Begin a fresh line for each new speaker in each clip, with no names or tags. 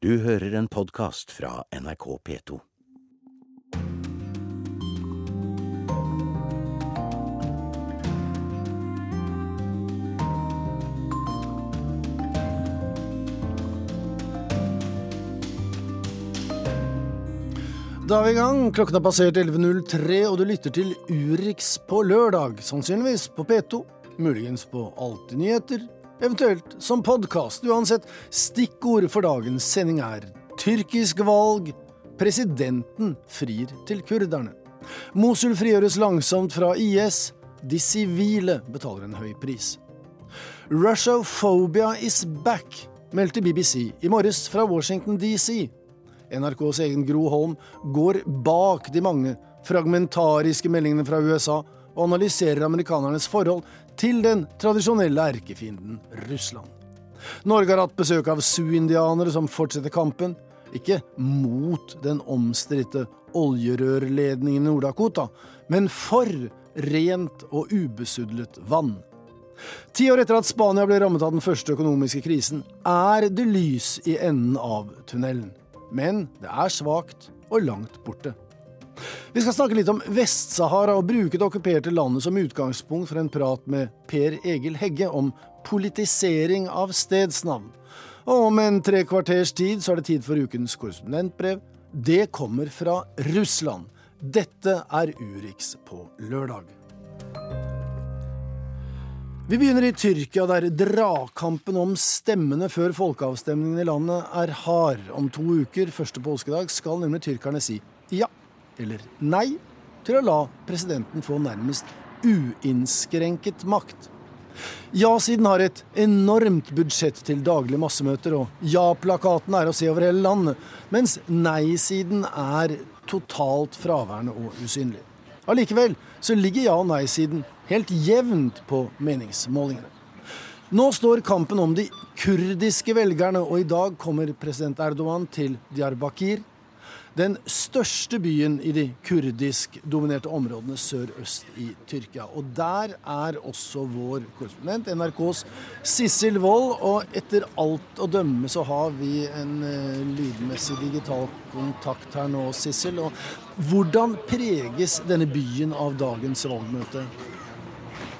Du hører en podkast fra NRK P2.
Da er vi i gang. Klokken har passert 11.03, og du lytter til Urix på lørdag. Sannsynligvis på P2, muligens på Alltid nyheter, eventuelt som podkast. Uansett, stikkord for dagens sending er tyrkisk valg, presidenten frir til kurderne. Mosul frigjøres langsomt fra IS, de sivile betaler en høy pris. Russophobia is back, meldte BBC i morges fra Washington DC. NRKs egen Gro Holm går bak de mange fragmentariske meldingene fra USA og analyserer amerikanernes forhold til den tradisjonelle erkefienden Russland. Norge har hatt besøk av Sioux-indianere som fortsetter kampen, ikke mot den omstridte oljerørledningen i Nord-Dakota, men for rent og ubesudlet vann. Ti år etter at Spania ble rammet av den første økonomiske krisen, er det lys i enden av tunnelen. Men det er svakt og langt borte. Vi skal snakke litt om Vest-Sahara og bruke det okkuperte landet som utgangspunkt for en prat med Per Egil Hegge om politisering av stedsnavn. Og om en tre kvarters tid så er det tid for ukens korrespondentbrev. Det kommer fra Russland. Dette er Urix på lørdag. Vi begynner i Tyrkia, der dragkampen om stemmene før folkeavstemningen i landet er hard. Om to uker, første påskedag, skal nemlig tyrkerne si ja eller nei til å la presidenten få nærmest uinnskrenket makt. Ja-siden har et enormt budsjett til daglige massemøter, og ja-plakaten er å se over hele landet, mens nei-siden er totalt fraværende og usynlig. Allikevel så ligger ja- og nei-siden helt jevnt på meningsmålingene. Nå står kampen om de kurdiske velgerne, og i dag kommer president Erdogan til Diyarbakir, den største byen i de kurdisk-dominerte områdene sørøst i Tyrkia. Og der er også vår korrespondent, NRKs Sissel Wold. Og etter alt å dømme så har vi en uh, lydmessig digital kontakt her nå, Sissel. Og hvordan preges denne byen av dagens valgmøte?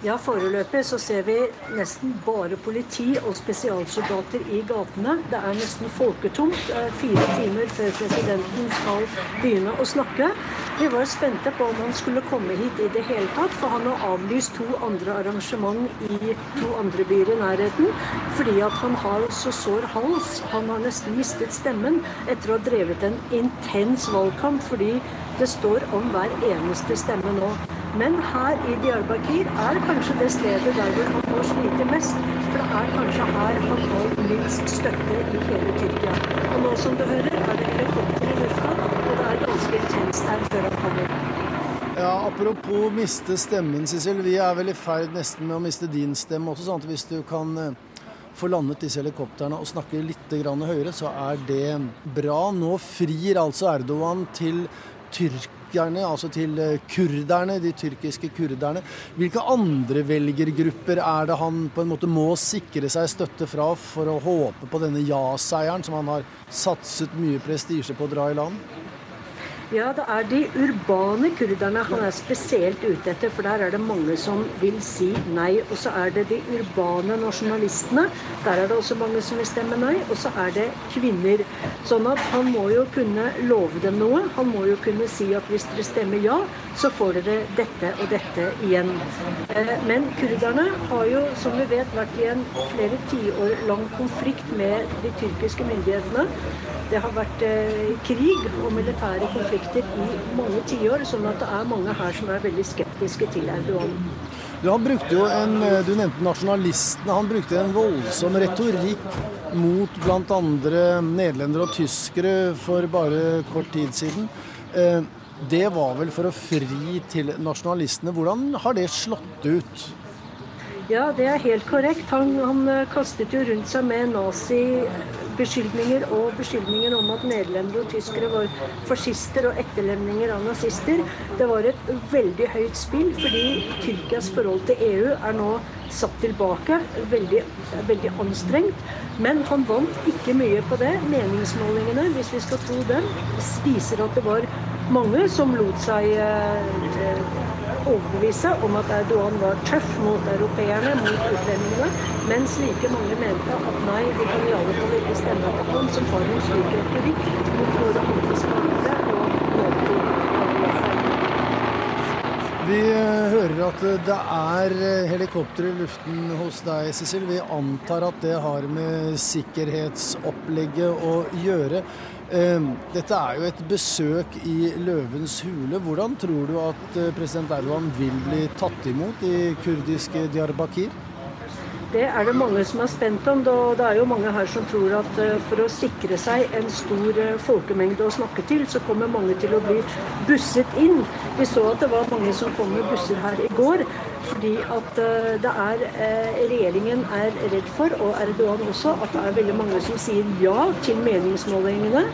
Ja, Foreløpig så ser vi nesten bare politi og spesialsoldater i gatene. Det er nesten folketomt eh, fire timer før presidenten skal begynne å snakke. Vi var spente på om han skulle komme hit i det hele tatt, for han har avlyst to andre arrangement i to andre byer i nærheten fordi at han har så sår hals. Han har nesten mistet stemmen etter å ha drevet en intens valgkamp fordi det står om hver eneste stemme nå. Men her i Diyarbakir er kanskje det stedet der hvor han må slite mest. For det er kanskje her han får minst støtte i hele Tyrkia. Og nå som du hører, er det helikopter i lufta, og det er ganske intenst her før han kommer.
Ja, Apropos miste stemmen, Sissel. Vi er vel i ferd nesten med å miste din stemme også. at Hvis du kan eh, få landet disse helikoptrene og snakke litt høyere, så er det bra. Nå frir altså Erdogan til Tyrkia tyrkerne, altså til eh, kurderne, de tyrkiske kurderne. Hvilke andre velgergrupper er det han på en måte må sikre seg støtte fra for å håpe på denne ja-seieren, som han har satset mye prestisje på å dra i land?
Ja, det er de urbane kurderne han er spesielt ute etter, for der er det mange som vil si nei. Og så er det de urbane nasjonalistene. Der er det også mange som vil stemme nei. Og så er det kvinner. Sånn at han må jo kunne love dem noe. Han må jo kunne si at hvis dere stemmer ja, så får dere dette og dette igjen. Eh, men kurderne har jo, som vi vet, vært i en flere tiår lang konflikt med de tyrkiske myndighetene. Det har vært eh, krig og militære konflikter i mange tiår, sånn at det er mange her som er veldig skeptiske til Erdogan.
Du, han brukte jo en, eh, du nevnte nasjonalistene. Han brukte en voldsom retorikk mot bl.a. nederlendere og tyskere for bare kort tid siden. Eh, det var vel for å fri til nasjonalistene. Hvordan har det slått ut?
Ja, det er helt korrekt. Han, han kastet jo rundt seg med nazi beskyldninger og beskyldninger om at nederlendere og tyskere var fascister og etterlemninger av nazister. Det var et veldig høyt spill, fordi Tyrkias forhold til EU er nå satt tilbake. Veldig, veldig anstrengt. Men han vant ikke mye på det. Meningsmålingene, hvis vi skal tro dem, viser at det var mange som lot seg eh, overbevise om at Erdogan var tøff mot europeerne, mot utlendingene, mens like mange mente at nei, vi kan i alle fall ikke stemme på ham som har en slik retorikk mot våre antiskapere og Nato.
Vi eh, hører at det er eh, helikopter i luften hos deg, Cecil. Vi antar at det har med sikkerhetsopplegget å gjøre. Eh, dette er jo et besøk i Løvens hule. Hvordan tror du at president Erdogan vil bli tatt imot i kurdiske Diyarbakir?
Det er det mange som er spent om. Det er jo mange her som tror at eh, for å sikre seg en stor eh, folkemengde å snakke til, så kommer mange til å bli busset inn. Vi så at det var mange som kom med busser her i går. Fordi at eh, det er regjeringen er redd for, og Erdogan også, at det er veldig mange som sier ja til meningsmålingene,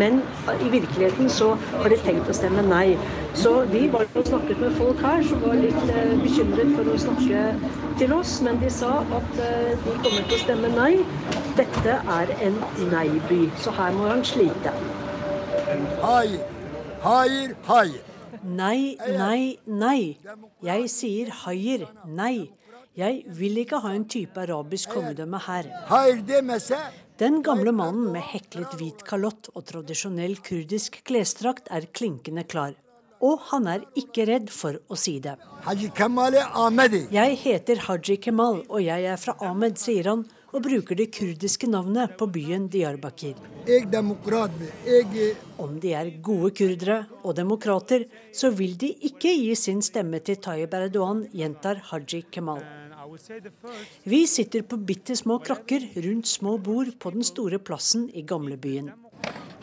men i virkeligheten så har de tenkt å stemme nei. Så vi var og snakket med folk her som var litt bekymret for å snakke til oss, men de sa at de kommer til å stemme nei. Dette er en nei-by, så her må han slite.
Hai, haier, haier.
Nei, nei, nei. Jeg sier haier, nei. Jeg vil ikke ha en type arabisk kongedømme her. Den gamle mannen med heklet hvit kalott og tradisjonell kurdisk klesdrakt er klinkende klar. Og han er ikke redd for å si det. Jeg heter Haji Kemal, og jeg er fra Ahmed, sier han og bruker det kurdiske navnet på byen Diyarbakir. Om de er gode kurdere og demokrater, så vil de ikke gi sin stemme til Tayyip Erdogan, gjentar Haji Kemal. Vi sitter på bitte små krakker rundt små bord på den store plassen i gamlebyen.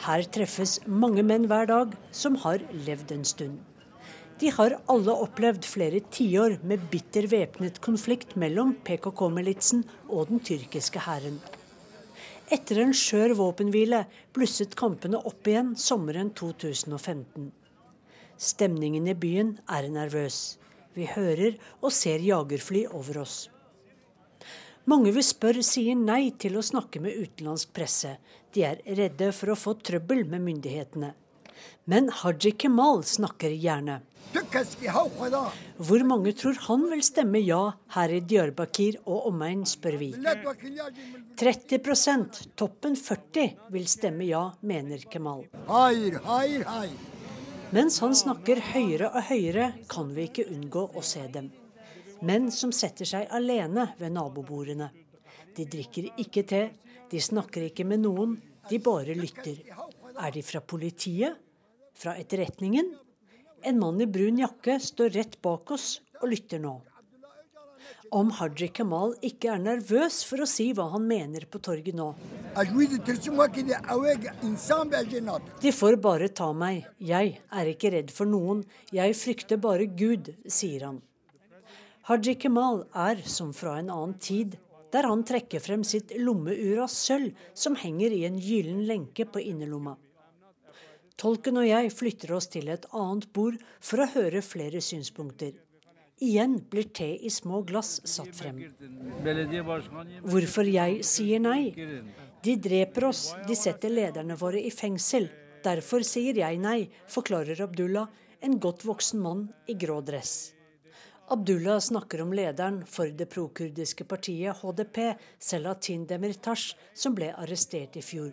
Her treffes mange menn hver dag som har levd en stund. De har alle opplevd flere tiår med bitter væpnet konflikt mellom PKK-militsen og den tyrkiske hæren. Etter en skjør våpenhvile blusset kampene opp igjen sommeren 2015. Stemningen i byen er nervøs. Vi hører og ser jagerfly over oss. Mange vi spør sier nei til å snakke med utenlandsk presse. De er redde for å få trøbbel med myndighetene. Men Haji Kemal snakker gjerne. Hvor mange tror han vil stemme ja her i Diyarbakir og omegn, spør vi. 30% toppen 40 vil stemme ja, mener Kemal. Mens han snakker høyere og høyere, kan vi ikke unngå å se dem. Menn som setter seg alene ved nabobordene. De drikker ikke te, de snakker ikke med noen, de bare lytter. Er de fra politiet? Fra etterretningen? En mann i brun jakke står rett bak oss og lytter nå. Om Haji Kamal ikke er nervøs for å si hva han mener på torget nå. De får bare ta meg, jeg er ikke redd for noen, jeg frykter bare Gud, sier han. Haji Kemal er som fra en annen tid, der han trekker frem sitt lommeur av sølv som henger i en gyllen lenke på innerlomma. Tolken og jeg flytter oss til et annet bord for å høre flere synspunkter. Igjen blir te i små glass satt frem. Hvorfor jeg sier nei? De dreper oss, de setter lederne våre i fengsel. Derfor sier jeg nei, forklarer Abdullah, en godt voksen mann i grå dress. Abdullah snakker om lederen for det prokurdiske partiet HDP, Selatin Demirtas, som ble arrestert i fjor.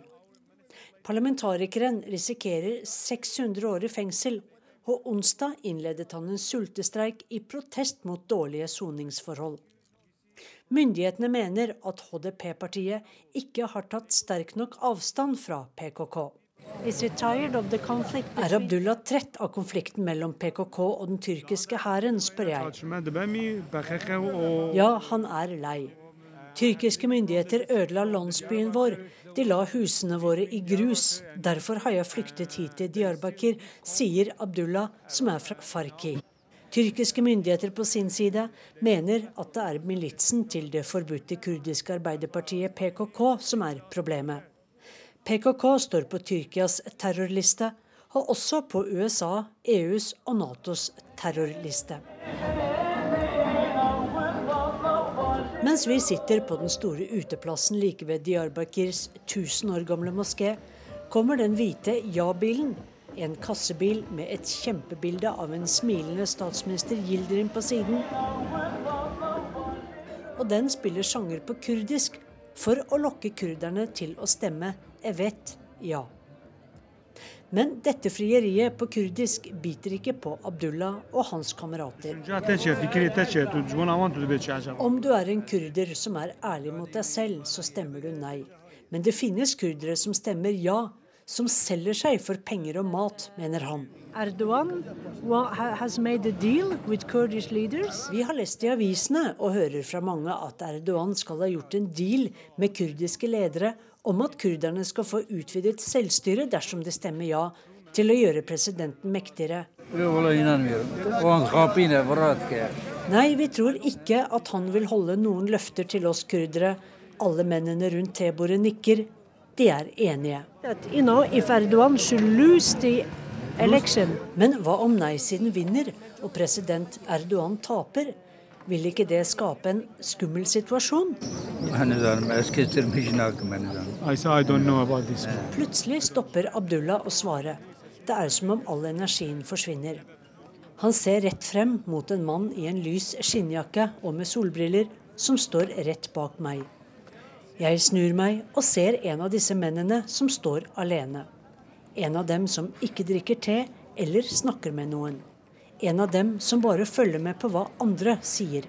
Parlamentarikeren risikerer 600 år i fengsel, og onsdag innledet han en sultestreik i protest mot dårlige soningsforhold. Myndighetene mener at HDP-partiet ikke har tatt sterk nok avstand fra PKK. Er Abdullah trett av konflikten mellom PKK og den tyrkiske hæren, spør jeg. Ja, han er lei. Tyrkiske myndigheter ødela landsbyen vår. De la husene våre i grus. Derfor har jeg flyktet hit til Diyarbakir, sier Abdullah, som er fra Farki. Tyrkiske myndigheter på sin side mener at det er militsen til det forbudte kurdiske arbeiderpartiet PKK som er problemet. PKK står på Tyrkias terrorliste, og også på USA, EUs og Natos terrorliste. Mens vi sitter på den store uteplassen like ved Diyarbakirs 1000 år gamle moské, kommer den hvite ja-bilen, en kassebil med et kjempebilde av en smilende statsminister Yildirim på siden. Og den spiller sanger på kurdisk for å lokke kurderne til å stemme Evet ja. Men dette frieriet på kurdisk biter ikke på Abdullah og hans kamerater. Om du er en kurder som er ærlig mot deg selv, så stemmer du nei. Men det finnes kurdere som stemmer ja, som selger seg for penger og mat, mener han.
Erdogan has made a deal with Kurdish leaders.
Vi har lest i avisene og hører fra mange at Erdogan skal ha gjort en deal med kurdiske ledere om at kurderne skal få utvidet selvstyre dersom de stemmer ja til å gjøre presidenten mektigere. Nei, vi tror ikke at han vil holde noen løfter til oss kurdere. Alle mennene rundt tebordet nikker. De er enige. Men hva om nei-siden vinner og president Erdogan taper? Vil ikke det skape en skummel situasjon? Plutselig stopper Abdullah å svare. Det er som om all energien forsvinner. Han ser rett frem mot en mann i en lys skinnjakke og med solbriller, som står rett bak meg. Jeg snur meg og ser en av disse mennene som står alene. En av dem som ikke drikker te eller snakker med noen. En av dem som bare følger med på hva andre sier.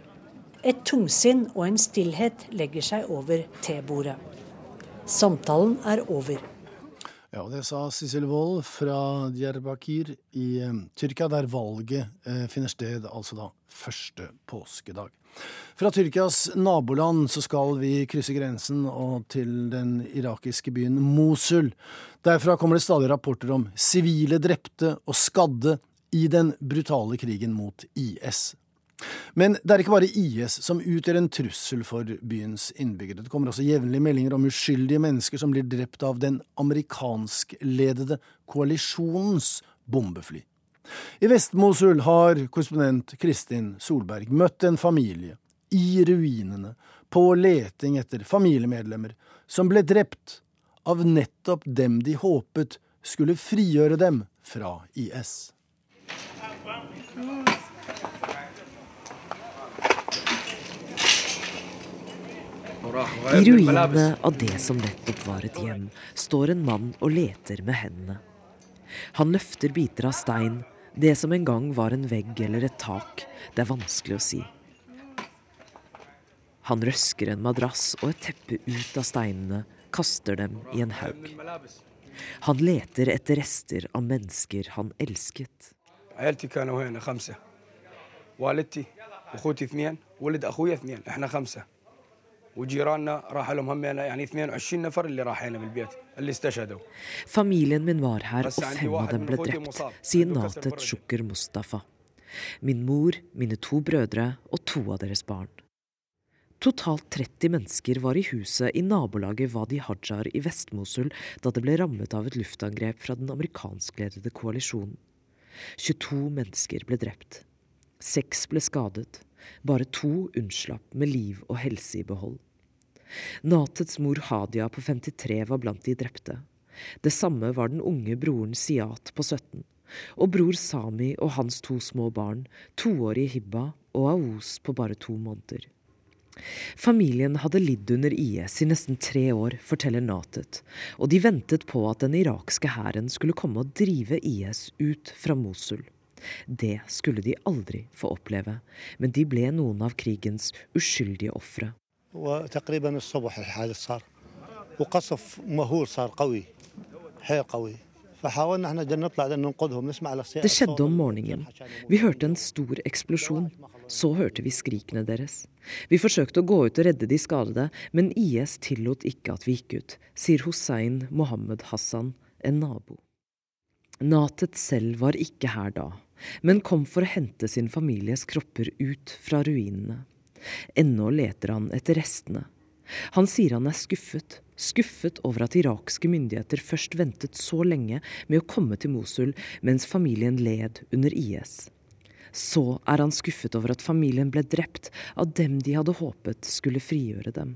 Et tungsinn og en stillhet legger seg over tebordet. Samtalen er over.
Ja, Det sa Sissel Wold fra Diyarbakir i eh, Tyrkia, der valget eh, finner sted altså da første påskedag. Fra Tyrkias naboland så skal vi krysse grensen og til den irakiske byen Mosul. Derfra kommer det stadig rapporter om sivile drepte og skadde i den brutale krigen mot IS. Men det er ikke bare IS som utgjør en trussel for byens innbyggere. Det kommer også jevnlige meldinger om uskyldige mennesker som blir drept av den amerikanskledede koalisjonens bombefly. I Vest-Mosul har korrespondent Kristin Solberg møtt en familie i ruinene på leting etter familiemedlemmer som ble drept av nettopp dem de håpet skulle frigjøre dem fra IS.
I ruinene av det som nettopp var et hjem, står en mann og leter med hendene. Han løfter biter av stein, det som en gang var en vegg eller et tak. Det er vanskelig å si. Han røsker en madrass og et teppe ut av steinene, kaster dem i en haug. Han leter etter rester av mennesker han elsket. عيلتي كانوا هنا خمسة والدتي واخوتي اثنين ولد اخوي اثنين احنا خمسة وجيراننا راح لهم هم يعني 22 نفر اللي راح هنا بالبيت اللي استشهدوا Familien min var her, og fem av dem ble drept, sier Natet Shukker Mustafa. Min mor, mine to brødre og to av deres barn. Totalt 30 mennesker var i huset i nabolaget Wadi Hajar i Vest-Mosul da det ble rammet av et luftangrep fra den amerikanskledede koalisjonen. 22 mennesker ble drept. Seks ble skadet. Bare to unnslapp med liv og helse i behold. Natets mor Hadia på 53 var blant de drepte. Det samme var den unge broren Siat på 17. Og bror Sami og hans to små barn, toårige Hibba og Aos på bare to måneder. Familien hadde lidd under IS i nesten tre år, forteller Natet, og de ventet på at den irakske hæren skulle komme og drive IS ut fra Mosul. Det skulle de aldri få oppleve, men de ble noen av krigens uskyldige ofre. Det skjedde om morgenen. Vi hørte en stor eksplosjon. Så hørte vi skrikene deres. Vi forsøkte å gå ut og redde de skadede, men IS tillot ikke at vi gikk ut, sier Hussein Mohammed Hassan, en nabo. Natet selv var ikke her da, men kom for å hente sin families kropper ut fra ruinene. Ennå leter han etter restene. Han sier han er skuffet, skuffet over at irakske myndigheter først ventet så lenge med å komme til Mosul mens familien led under IS. Så er han skuffet over at familien ble drept av dem de hadde håpet skulle frigjøre dem.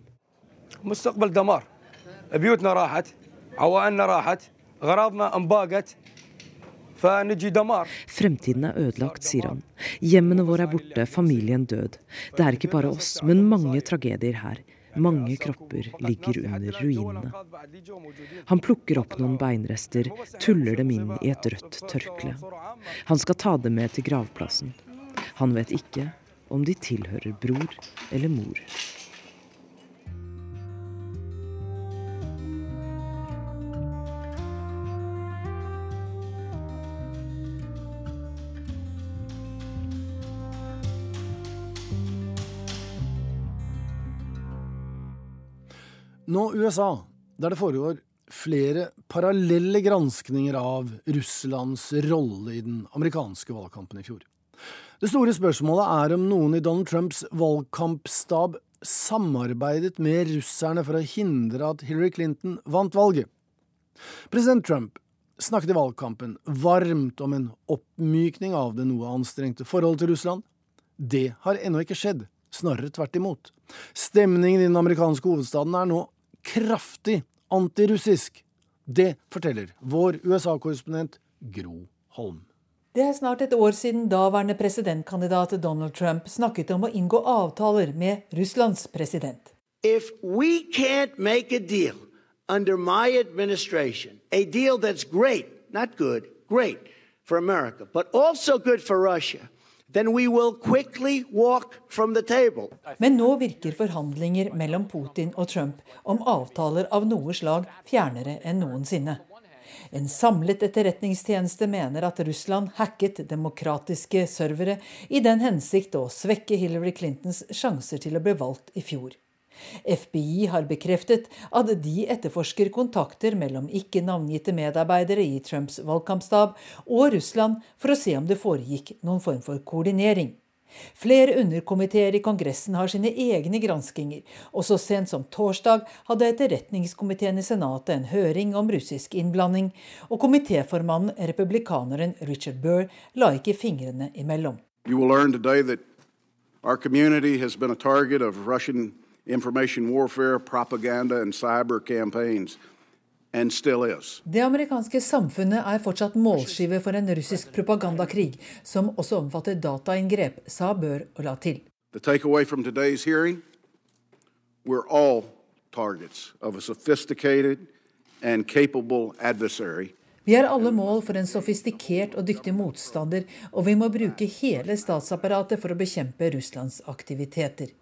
Fremtiden er ødelagt, sier han. Hjemmene våre er borte, familien død. Det er ikke bare oss, men mange tragedier her. Mange kropper ligger under ruinene. Han plukker opp noen beinrester, tuller dem inn i et rødt tørkle. Han skal ta dem med til gravplassen. Han vet ikke om de tilhører bror eller mor.
Nå USA, der det foregår flere parallelle granskninger av Russlands rolle i den amerikanske valgkampen i fjor. Det store spørsmålet er om noen i Donald Trumps valgkampstab samarbeidet med russerne for å hindre at Hillary Clinton vant valget. President Trump snakket i valgkampen varmt om en oppmykning av det noe anstrengte forholdet til Russland. Det har ennå ikke skjedd, snarere tvert imot. Stemningen i den amerikanske hovedstaden er nå kraftig antirussisk. Det forteller vår USA-korrespondent Gro Holm.
Det er snart et år siden daværende presidentkandidat Donald Trump snakket om å inngå avtaler med Russlands president.
If we can't make a deal under my administration, a deal that's great, not good, great for America, but also good for Russia,
men nå virker forhandlinger mellom Putin og Trump om avtaler av noe slag fjernere enn noensinne. En samlet etterretningstjeneste mener at Russland hacket demokratiske servere i den hensikt å svekke Hillary Clintons sjanser til å bli valgt i fjor. FBI har bekreftet at de etterforsker kontakter mellom ikke navngitte medarbeidere i Trumps valgkampstab og Russland for å se om det foregikk noen form for koordinering. Flere underkomiteer i Kongressen har sine egne granskinger, og så sent som torsdag hadde etterretningskomiteen i Senatet en høring om russisk innblanding, og komitéformannen, republikaneren Richard Burr, la ikke fingrene imellom. You will learn today that our community has been a target of Russian information warfare, propaganda, and cyber campaigns. Det amerikanske samfunnet er fortsatt målskive for en russisk propagandakrig, som også omfatter datainngrep, sa Bør og la til. Hearing, vi er alle mål for en sofistikert og dyktig motstander, og vi må bruke hele statsapparatet for å bekjempe Russlands aktiviteter.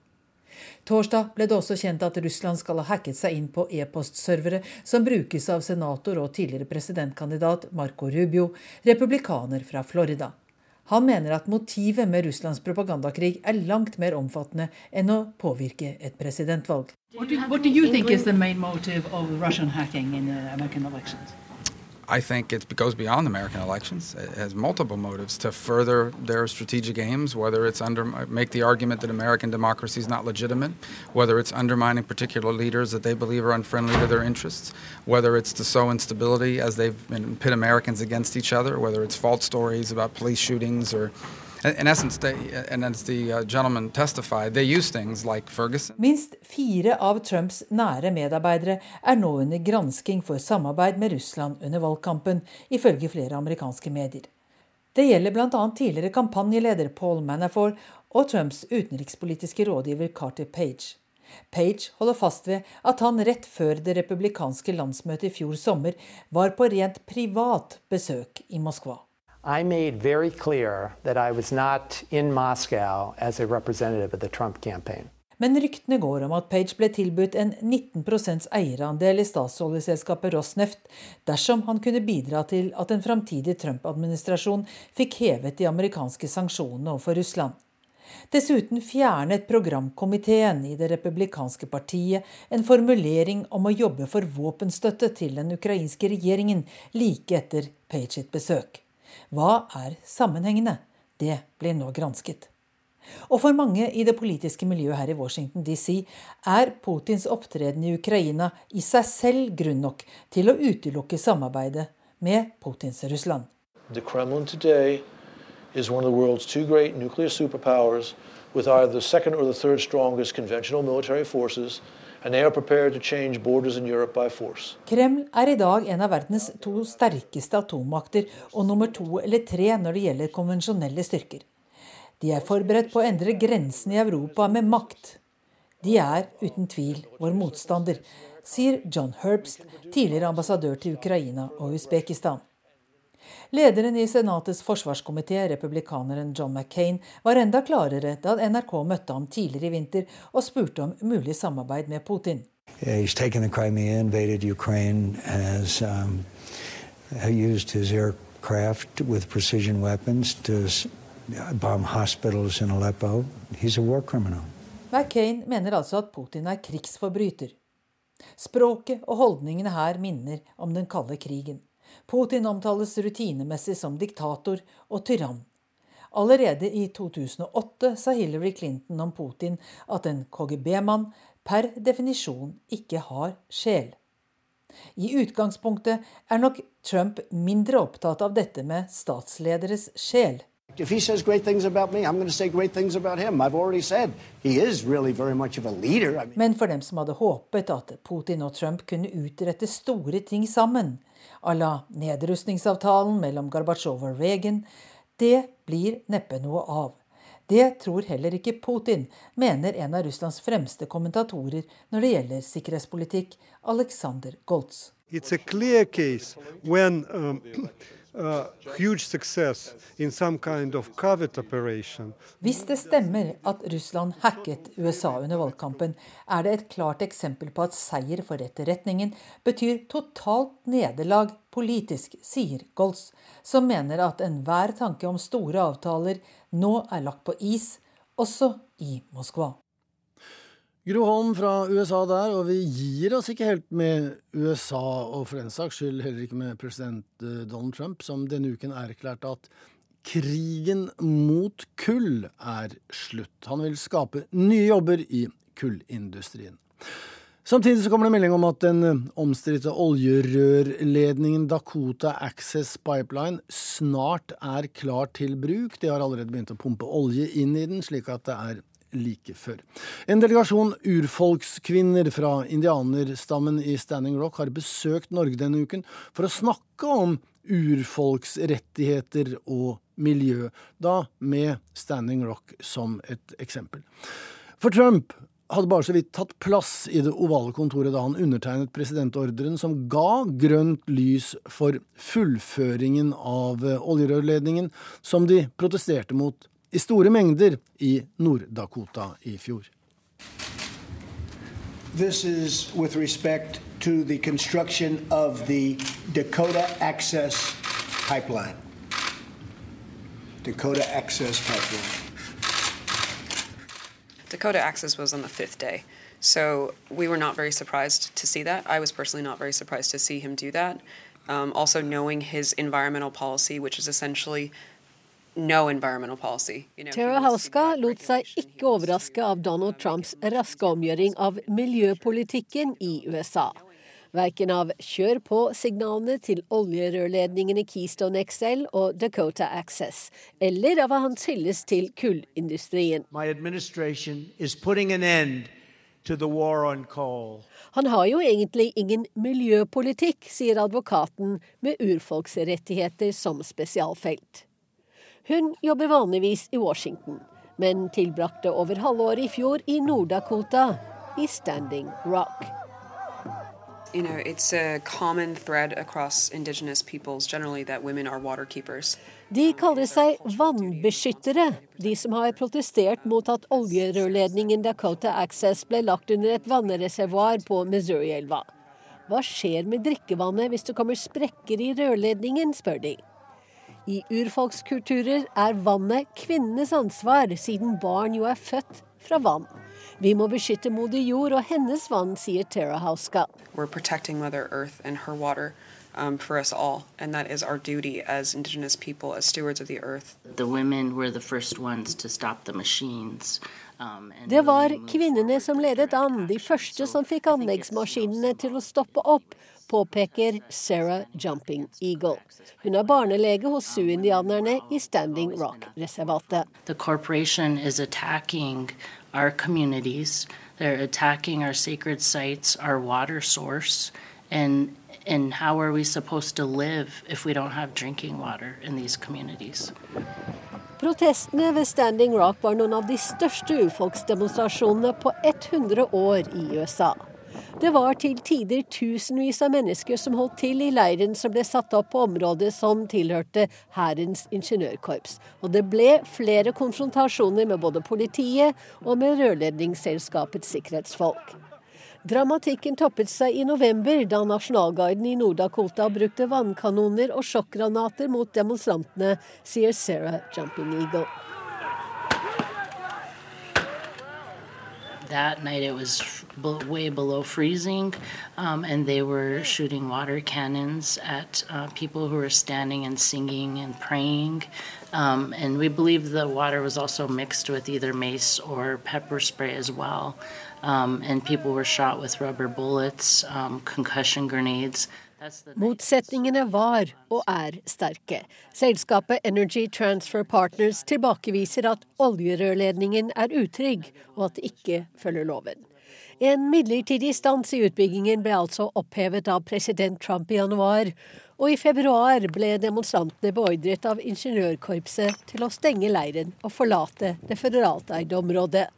Torsdag ble det også kjent at Russland skal ha hacket seg inn på e-postservere som brukes av senator og tidligere presidentkandidat Marco Rubio, republikaner fra Florida. Han mener at motivet med Russlands propagandakrig er langt mer omfattende enn å påvirke et presidentvalg. Hva tror du er hovedmotivet for russisk hacking i amerikanske American elections?
I think it goes beyond American elections. It has multiple motives to further their strategic aims, whether it's under make the argument that American democracy is not legitimate, whether it's undermining particular leaders that they believe are unfriendly to their interests, whether it's to sow instability as they've been pit Americans against each other, whether it's false stories about police shootings or
Minst fire av Trumps nære medarbeidere er nå under gransking for samarbeid med Russland under valgkampen, ifølge flere amerikanske medier. Det gjelder bl.a. tidligere kampanjeleder Paul Manafort og Trumps utenrikspolitiske rådgiver Carter Page. Page holder fast ved at han rett før det republikanske landsmøtet i fjor sommer var på rent privat besøk i Moskva. I made very clear that I was not in Moscow as a representative of the Trump campaign. Men ryktene går om at Page ble tilbudt en 19% eierandel i statsoljeselskapet Rosneft dersom han kunne bidra til at en framtidig Trump-administrasjon fikk hevet de amerikanske sanksjonene overfor Russland. Dessuten fjernet programkomiteen i det republikanske partiet en formulering om å jobbe for våpenstøtte til den ukrainske regjeringen like etter Page sitt besøk. Hva er sammenhengene? Det blir nå gransket. Og for mange i det politiske miljøet her i Washington DC er Putins opptreden i Ukraina i seg selv grunn nok til å utelukke samarbeidet med Putins Russland. Kremlin today
is one of the world's two great nuclear superpowers with either the second or the third strongest conventional military forces,
Kreml er i dag en av verdens to sterkeste atommakter og nummer to eller tre når det gjelder konvensjonelle styrker. De er forberedt på å endre grensene i Europa med makt. De er uten tvil vår motstander, sier John Herbst, tidligere ambassadør til Ukraina og Usbekistan. Lederen i Senatets forsvarskomité, republikaneren John McCain, var enda klarere da NRK møtte ham tidligere i vinter og spurte om mulig samarbeid med Putin.
He's taken the Crimea, invaded Ukraine, has um, used his aircraft with precision weapons to bomb hospitals in Aleppo. He's a war criminal.
McCain mener altså at Putin er krigsforbryter. Språket og holdningene her minner om den kalde krigen. Putin omtales rutinemessig som diktator og tyrann. Allerede i 2008 sa Hillary Clinton om Putin at en KGB-mann per definisjon ikke har sjel. I utgangspunktet er nok Trump mindre opptatt av dette med statslederes sjel.
If he says great things about me, I'm going to say great things about him. I've already said he is really very much of a leader. I mean...
Men for dem som hadde håpet at Putin og Trump kunne utrette store ting sammen, à la nedrustningsavtalen mellom Gorbatsjov og Reagan, det blir neppe noe av. Det tror heller ikke Putin, mener en av Russlands fremste kommentatorer når det gjelder sikkerhetspolitikk, Alexander Goltz.
It's a clear case when um,
Hvis det stemmer at Russland hacket USA under valgkampen, er det et klart eksempel på at seier for etterretningen betyr totalt nederlag politisk, sier Goltz, som mener at enhver tanke om store avtaler nå er lagt på is, også i Moskva.
Gro Holm fra USA der, og vi gir oss ikke helt med USA, og for den saks skyld heller ikke med president eh, Donald Trump, som denne uken erklærte at krigen mot kull er slutt. Han vil skape nye jobber i kullindustrien. Samtidig så kommer det melding om at den eh, omstridte oljerørledningen Dakota Access Pipeline snart er klar til bruk. De har allerede begynt å pumpe olje inn i den, slik at det er like før. En delegasjon urfolkskvinner fra indianerstammen i Standing Rock har besøkt Norge denne uken for å snakke om urfolksrettigheter og miljø, da med Standing Rock som et eksempel. For Trump hadde bare så vidt tatt plass i det ovale kontoret da han undertegnet presidentordren som ga grønt lys for fullføringen av oljerørledningen, som de protesterte mot i store mengder i Nord-Dakota i fjor.
This is with respect to the construction of the Dakota Access Pipeline. Dakota Access Pipeline.
Dakota Access was on the fifth day. So we were not very surprised to see that. I was personally not very surprised to see him do that. Um, also, knowing his environmental policy, which is essentially no
Tara Hauska lot seg ikke overraske av Donald Trumps raske omgjøring av miljøpolitikken i USA. Verken av kjør på-signalene til oljerørledningene Keystone XL og Dakota Access, eller av hans hyllest til kullindustrien. Han har jo egentlig ingen miljøpolitikk, sier advokaten med urfolksrettigheter som spesialfelt. Hun jobber vanligvis i Washington, men tilbrakte over halvåret i fjor i Nord-Dakota, i Standing Rock.
You know, it's a common thread across indigenous peoples generally that women are water keepers.
De kaller seg vannbeskyttere, de som har protestert mot at oljerørledningen Dakota Access ble lagt under et vannreservoar på Missouri-elva. Hva skjer med drikkevannet hvis det kommer sprekker i rørledningen, spør de. I urfolkskulturer er vannet kvinnenes ansvar, siden barn jo er født fra vann. Vi må beskytte moder jord og hennes vann, sier Tara Hauska.
Um, for us all, and that is our duty as indigenous people, as stewards of the earth.
The women were the first ones to stop the machines.
Um, Det var kvinnene som ledet an, de første som fikk anleggsmaskinene til å stoppe opp påpeker Sarah Jumping Eagle. Hun er barnelege hos Sioux-indianerne i Standing Rock-reservatet.
Our communities. They're attacking our sacred sites, our water source, and and how are we supposed to live if we don't have drinking water in these communities?
Protestene ved Standing Rock var noen av de største urfolksdemonstrasjonene på 100 år i USA. Det var til tider tusenvis av mennesker som holdt til i leiren som ble satt opp på området som tilhørte Hærens ingeniørkorps. Og det ble flere konfrontasjoner med både politiet og med rørledningsselskapets sikkerhetsfolk. Dramatikken toppet seg i november, da Nasjonalgarden i Nord-Dakota brukte vannkanoner og sjokkgranater mot demonstrantene, sier Sarah Jumping Eagle.
That night it was way below freezing, um, and they were shooting water cannons at uh, people who were standing and singing and praying. Um, and we believe the water was also mixed with either mace or pepper spray as well. Um, and people were shot with rubber bullets, um, concussion grenades.
Motsetningene var og er sterke. Selskapet Energy Transfer Partners tilbakeviser at oljerørledningen er utrygg, og at det ikke følger loven. En midlertidig stans i utbyggingen ble altså opphevet av president Trump i januar, og i februar ble demonstrantene beordret av ingeniørkorpset til å stenge leiren og forlate det føderalteide området.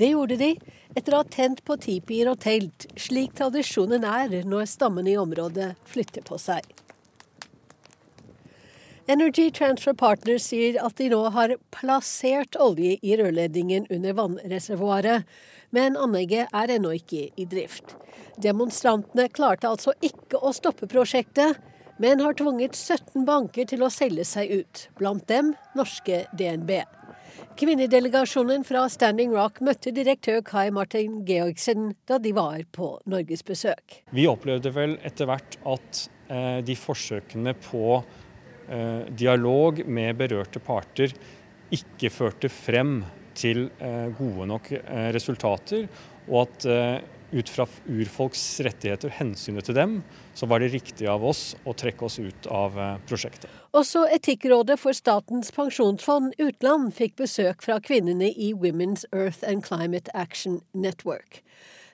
Det gjorde de etter å ha tent på tipier og telt, slik tradisjonen er når stammene i området flytter på seg. Energy Transfer Partners sier at de nå har plassert olje i rørledningen under vannreservoaret, men anlegget er ennå ikke i drift. Demonstrantene klarte altså ikke å stoppe prosjektet, men har tvunget 17 banker til å selge seg ut, blant dem norske DNB. Kvinnedelegasjonen fra Standing Rock møtte direktør Kai Martin Georgsen da de var på norgesbesøk.
Vi opplevde vel etter hvert at eh, de forsøkene på eh, dialog med berørte parter ikke førte frem til eh, gode nok resultater, og at ut fra urfolks rettigheter, hensynet til dem, så var det riktig av oss å trekke oss ut av eh, prosjektet.
Også Etikkrådet for Statens pensjonsfond utland fikk besøk fra kvinnene i Women's Earth and Climate Action Network.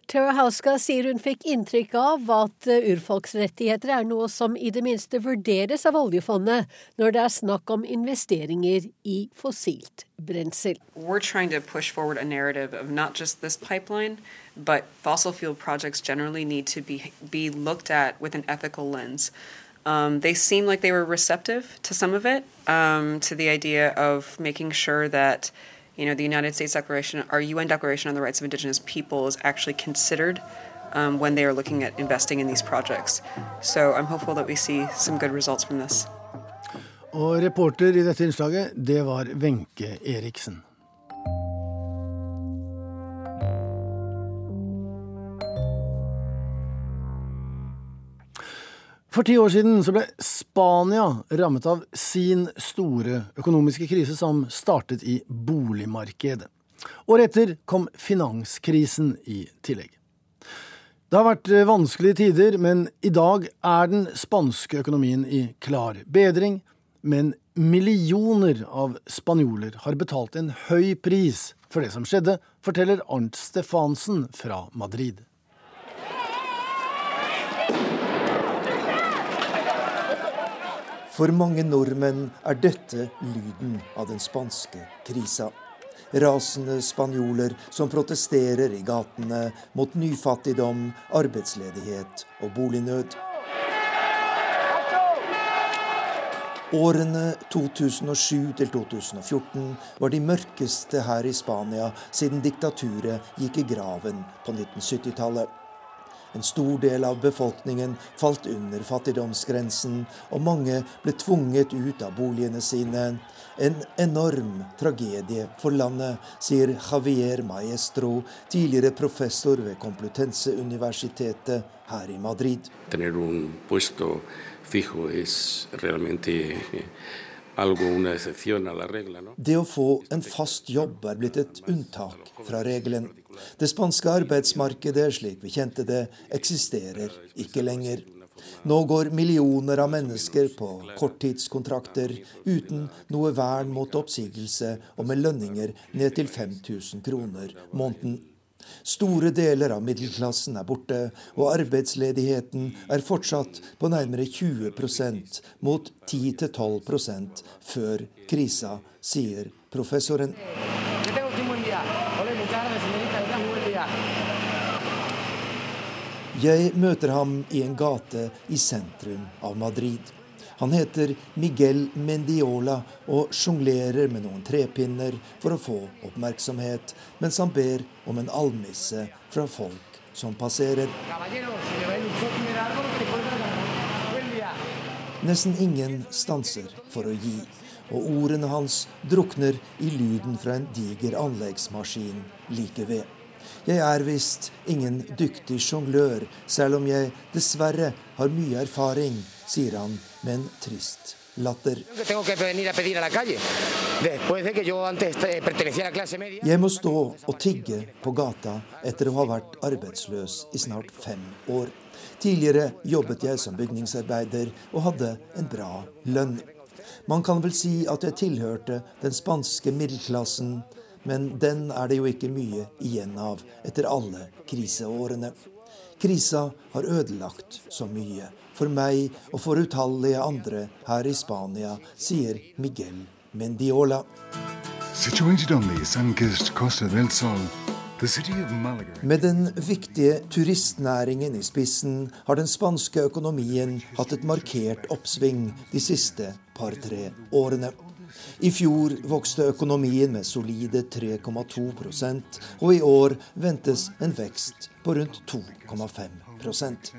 Tara Hauska sier hun fikk inntrykk av at eh, urfolksrettigheter er noe som i det minste vurderes av oljefondet når det er snakk om investeringer i fossilt brensel.
Pipeline, but fossil fuel projects generally need to be be looked at with an ethical lens. Um, they seem like they were receptive to some of it, um, to the idea of making sure that you know, the United States Declaration, our UN Declaration on the Rights of Indigenous People is actually considered um, when they are looking at investing in these projects. So I'm hopeful that we see some good results from this.
Og reporter i dette innslaget, det var Wenche Eriksen. For ti år siden så ble Spania rammet av sin store økonomiske krise, som startet i boligmarkedet. Året etter kom finanskrisen i tillegg. Det har vært vanskelige tider, men i dag er den spanske økonomien i klar bedring. Men millioner av spanjoler har betalt en høy pris for det som skjedde, forteller Arnt Stefansen fra Madrid.
For mange nordmenn er dette lyden av den spanske krisa. Rasende spanjoler som protesterer i gatene mot nyfattigdom, arbeidsledighet og bolignød. Årene 2007 til 2014 var de mørkeste her i Spania siden diktaturet gikk i graven på 1970-tallet. En stor del av befolkningen falt under fattigdomsgrensen, og mange ble tvunget ut av boligene sine. En enorm tragedie for landet, sier Javier Maestro, tidligere professor ved Complutense-universitetet her i Madrid. Det å få en fast jobb er blitt et unntak fra regelen. Det spanske arbeidsmarkedet slik vi kjente det, eksisterer ikke lenger. Nå går millioner av mennesker på korttidskontrakter uten noe vern mot oppsigelse og med lønninger ned til 5000 kroner måneden. Store deler av middelklassen er borte, og arbeidsledigheten er fortsatt på nærmere 20% mot 10-12% før krisa, sier professoren. Jeg møter ham i en gate i sentrum av Madrid. Han heter Miguel Mendiola og sjonglerer med noen trepinner for å få oppmerksomhet, mens han ber om en almisse fra folk som passerer. Nesten ingen stanser for å gi, og ordene hans drukner i lyden fra en diger anleggsmaskin like ved. Jeg er visst ingen dyktig sjonglør, selv om jeg dessverre har mye erfaring, sier han med en trist latter. Jeg må stå og tigge på gata etter å ha vært arbeidsløs i snart fem år. Tidligere jobbet jeg som bygningsarbeider og hadde en bra lønn. Man kan vel si at jeg tilhørte den spanske middelklassen, men den er det jo ikke mye igjen av etter alle kriseårene. Krisa har ødelagt så mye. For meg og for utallige andre her i Spania, sier Miguel Mendiola. Med den viktige turistnæringen i spissen har den spanske økonomien hatt et markert oppsving de siste par-tre årene. I fjor vokste økonomien med solide 3,2% og i år ventes en vekst på rundt 2,5%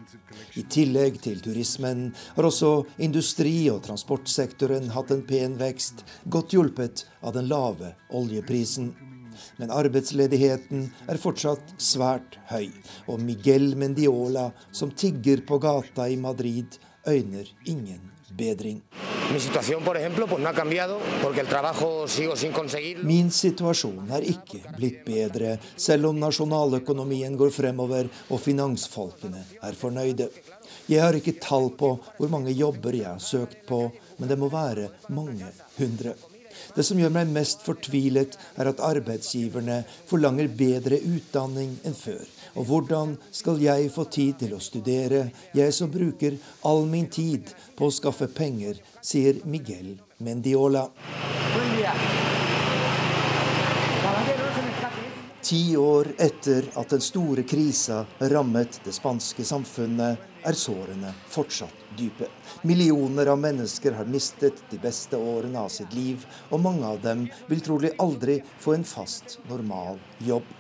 i tillegg til turismen har også industri- og transportsektoren hatt en pen vekst, godt hjulpet av den lave oljeprisen. Men arbeidsledigheten er fortsatt svært høy, og Miguel Mendiola, som tigger på gata i Madrid, øyner ingen bedring. Min situasjon er ikke blitt bedre, selv om nasjonaløkonomien går fremover og finansfolkene er fornøyde. Jeg har ikke tall på hvor mange jobber jeg har søkt på, men det må være mange hundre. Det som gjør meg mest fortvilet, er at arbeidsgiverne forlanger bedre utdanning enn før. Og hvordan skal jeg få tid til å studere, jeg som bruker all min tid på å skaffe penger, sier Miguel Mendiola. Ti år etter at den store krisa rammet det spanske samfunnet, er sårene fortsatt dype. Millioner av mennesker har mistet de beste årene av sitt liv, og mange av dem vil trolig aldri få en fast, normal jobb.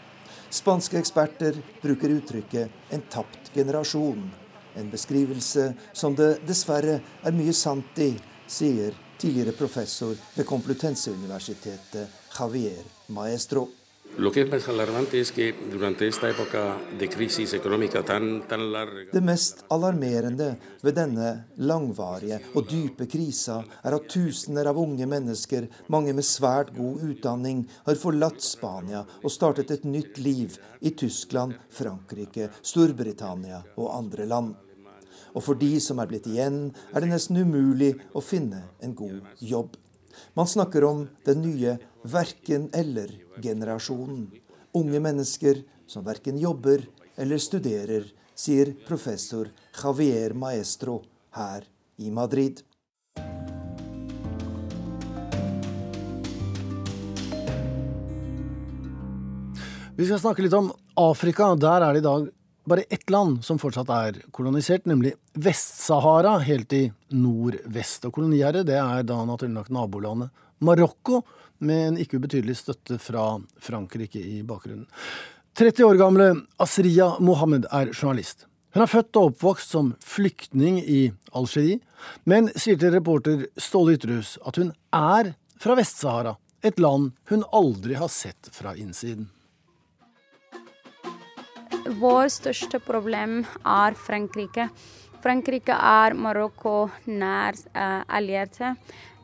Spanske eksperter bruker uttrykket 'en tapt generasjon'. En beskrivelse som det dessverre er mye sant i, sier tidligere professor ved Complutense-universitetet Javier Maestro. Det mest alarmerende ved denne langvarige og dype krisa er at tusener av unge mennesker, mange med svært god utdanning, har forlatt Spania og startet et nytt liv i Tyskland, Frankrike, Storbritannia og andre land. Og for de som er blitt igjen, er det nesten umulig å finne en god jobb. Man snakker om den nye verken-eller-generasjonen. Unge mennesker som verken jobber eller studerer, sier professor Javier Maestro her i Madrid.
Vi skal snakke litt om Afrika. Der er det i dag bare ett land som fortsatt er kolonisert, nemlig Vest-Sahara, helt i nordvest. Og koloniherre det er da naturlig nok nabolandet Marokko, med en ikke ubetydelig støtte fra Frankrike i bakgrunnen. 30 år gamle Asriya Mohammed er journalist. Hun er født og oppvokst som flyktning i Algerie, men sier til reporter Ståle Ytterhus at hun er fra Vest-Sahara, et land hun aldri har sett fra innsiden.
Vår største problem er Frankrike. Frankrike er Marokko nær uh, allierte.